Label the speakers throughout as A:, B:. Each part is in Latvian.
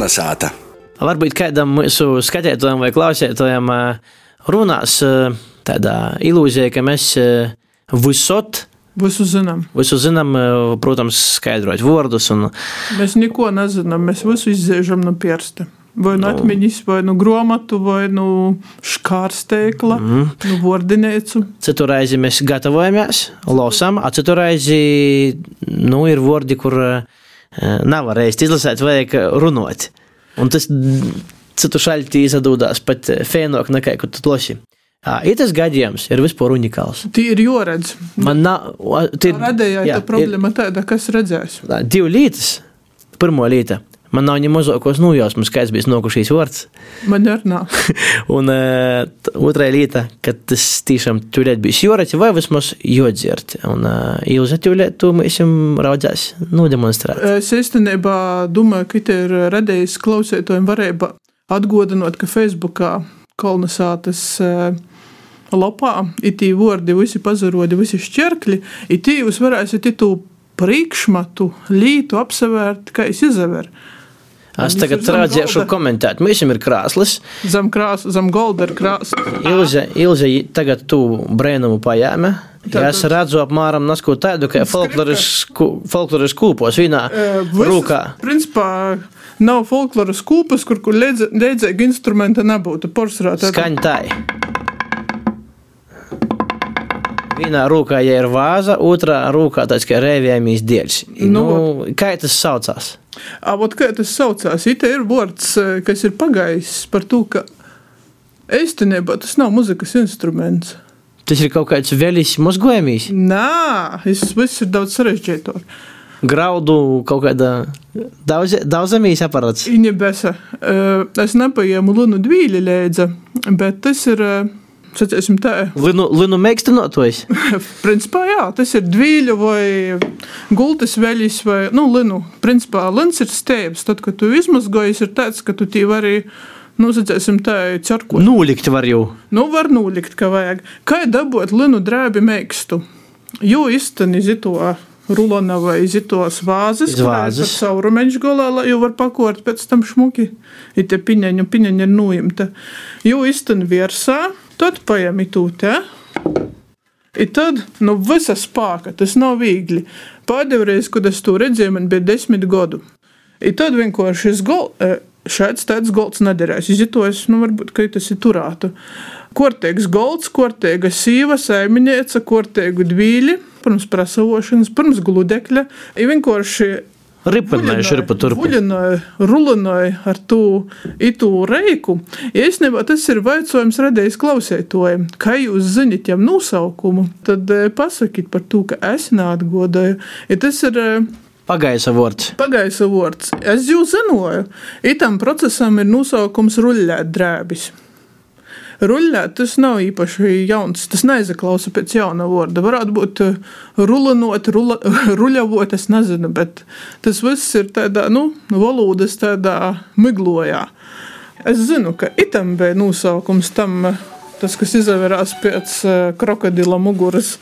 A: Kolnesāta.
B: Varbūt kādam mūsu skatītājam vai klausītājam runās tādā ilūzija, ka mēs visot.
C: Visu zinām.
B: Visu zinām, protams, skaidrot vārdus. Un...
C: Mēs neko nezinām, mēs visu izdzēžam no pirksta. Vai nu no atmiņas, vai nu no grāmatu, vai nu no škārsteikla, mm. nu vārdinēcu.
B: Citu reizi mēs gatavojamies, lasām, a citu reizi nu, ir vārdi, kur nav reizi izlasīt, vajag runāt. Un tas citu šaļķi izadūdās pat fēnok nekā, kur tu loši. Ir tas gadījums, ir vispār unikāls.
C: Tī ir joredz.
B: Man nav.
C: Tā radījā tā problēma ir, tāda, kas redzēs.
B: Divi lītas. Pirmo līta. Man nav ne mazākos nojausmas, kāds bija nokušīs vārds.
C: Man arī nav.
B: un uh, otrā lieta, ka tas tiešām turēt bijis jorati vai vismaz jodzert. Un uh, jūs atjūlēt, to mēs jums raudzēs nodemonstrēt.
C: Es īstenībā domāju, ka te ir radījis klausētojiem varēja atgodinot, ka Facebookā kolonizātas uh, lapā ir tie vārdi, visi pazarodi, visi šķerkļi, ir tie jūs varēsiet itu priekšmatu, lītu apsevērt, kā es izaveru.
B: Es tagad redzēšu, komentēt. Mums ir krāslis.
C: Zem krāsas, zem golda ir krāsas.
B: Ilze, Ilze, tagad tu brēnumu pajēme. Ja es redzu apmēram nasko tādu, ka folkloras kūpos vienā rūkā.
C: Principā nav folkloras kūpas, kur, kur leidzēga instrumenta nebūtu. Porsarā
B: tā. Vienā rūkā ja ir vāza, otrā rūkā tāds kā rēvējumīs dieļs. Nu, nu, kā tas saucās?
C: Avot, kā tas saucās? Ite ir vārds, kas ir pagājis par to, ka īstenībā tas nav muzikas instruments.
B: Tas ir kaut kāds vēlis mozgojumīs?
C: Nā, tas viss ir daudz sarežģītāk.
B: Graudu kaut kāda daudz, daudzamīs aparāts.
C: Viņa besa. Es nepaiemu Lunu dvīļi lēdza, bet tas ir Sacēsim tā.
B: Linu, linu mēģinātojs?
C: Principā jā, tas ir dvīļu vai gultas veļas vai, nu, linu. Principā lins ir stēbs. Tad, kad tu izmazgojies, ir tāds, ka tu tī vari, nu, sacēsim tā, ķerko.
B: Nūlikt var jau.
C: Nu, var nūlikt, ka vajag. Kā dabūt linu drēbi mēgstu? Jo izteni zito rulona vai zitos vāzes,
B: vāzes.
C: ar saurumeņš golā, lai jau var pakort pēc tam šmuki. Ir te piņaņu, piņaņa ir nūjimta. Jo izteni virsā Tad paņem itūte. I tad, nu, visa spēka, tas nav viegli. Pēdējais, kad es to redzēju, man bija desmit gadu. I tad vienkārši šis gols, e, šāds tāds golds nederēs. Izjutos, nu, varbūt, ka tas ir turātu. Kortēgs golds, kortēga sīva, saimniece, kortēgu dvīļi, pirms prasavošanas, pirms gludekļa. I vienkārši
B: Turpa.
C: Buļināja, rulināja ar to itu reiku. Ja īstenībā tas ir vaicojums radījis klausētojiem, kā jūs zinat jam nosaukumu, tad eh, pasakīt par to, ka es neatgodāju. Ja tas ir eh,
B: Pagaisa vārds.
C: Pagaisa vārds. Es jau zināju, itam procesam ir nosaukums ruļļēt drēbis. Ruļļēt tas nav īpaši jauns. Tas neizklausa pēc jauna vārda. Varētu būt eh, rulinot, ruļavot, es nezinu, bet tas viss ir tādā, nu, valodas tādā miglojā. Es zinu, ka itam bija nosaukums tam tas, kas izvērās pēc uh, krokodila muguras.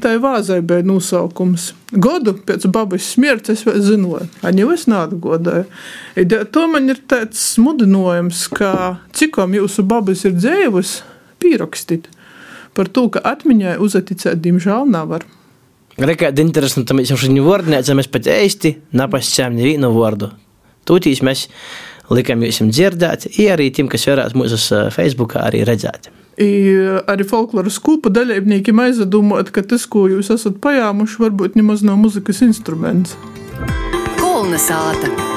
C: Tai vāzai bija nosaukums. Godu pēc babas smierts es vēl zināju, viņa es neatgodēju. To man ir tāds mudinājums, ka cikom jūsu babas ir dzēvus, pierakstīt par to, ka atmiņai uzaticēt, diemžēl, nevar.
B: Rekādi interesanti, mēs jau šodien vārdnēcam, mēs pat īsti napascām nevienu vārdu. Tūtīs mēs likām jums dzirdēt, arī tiem, kas varētu mūsu Facebook, arī redzēt.
C: I arī folkloras kūpa dalībniekiem aizdomāt, ka tas, ko jūs esat pajāmuši, varbūt nemaz nav muzikas instruments. Kolnesāta!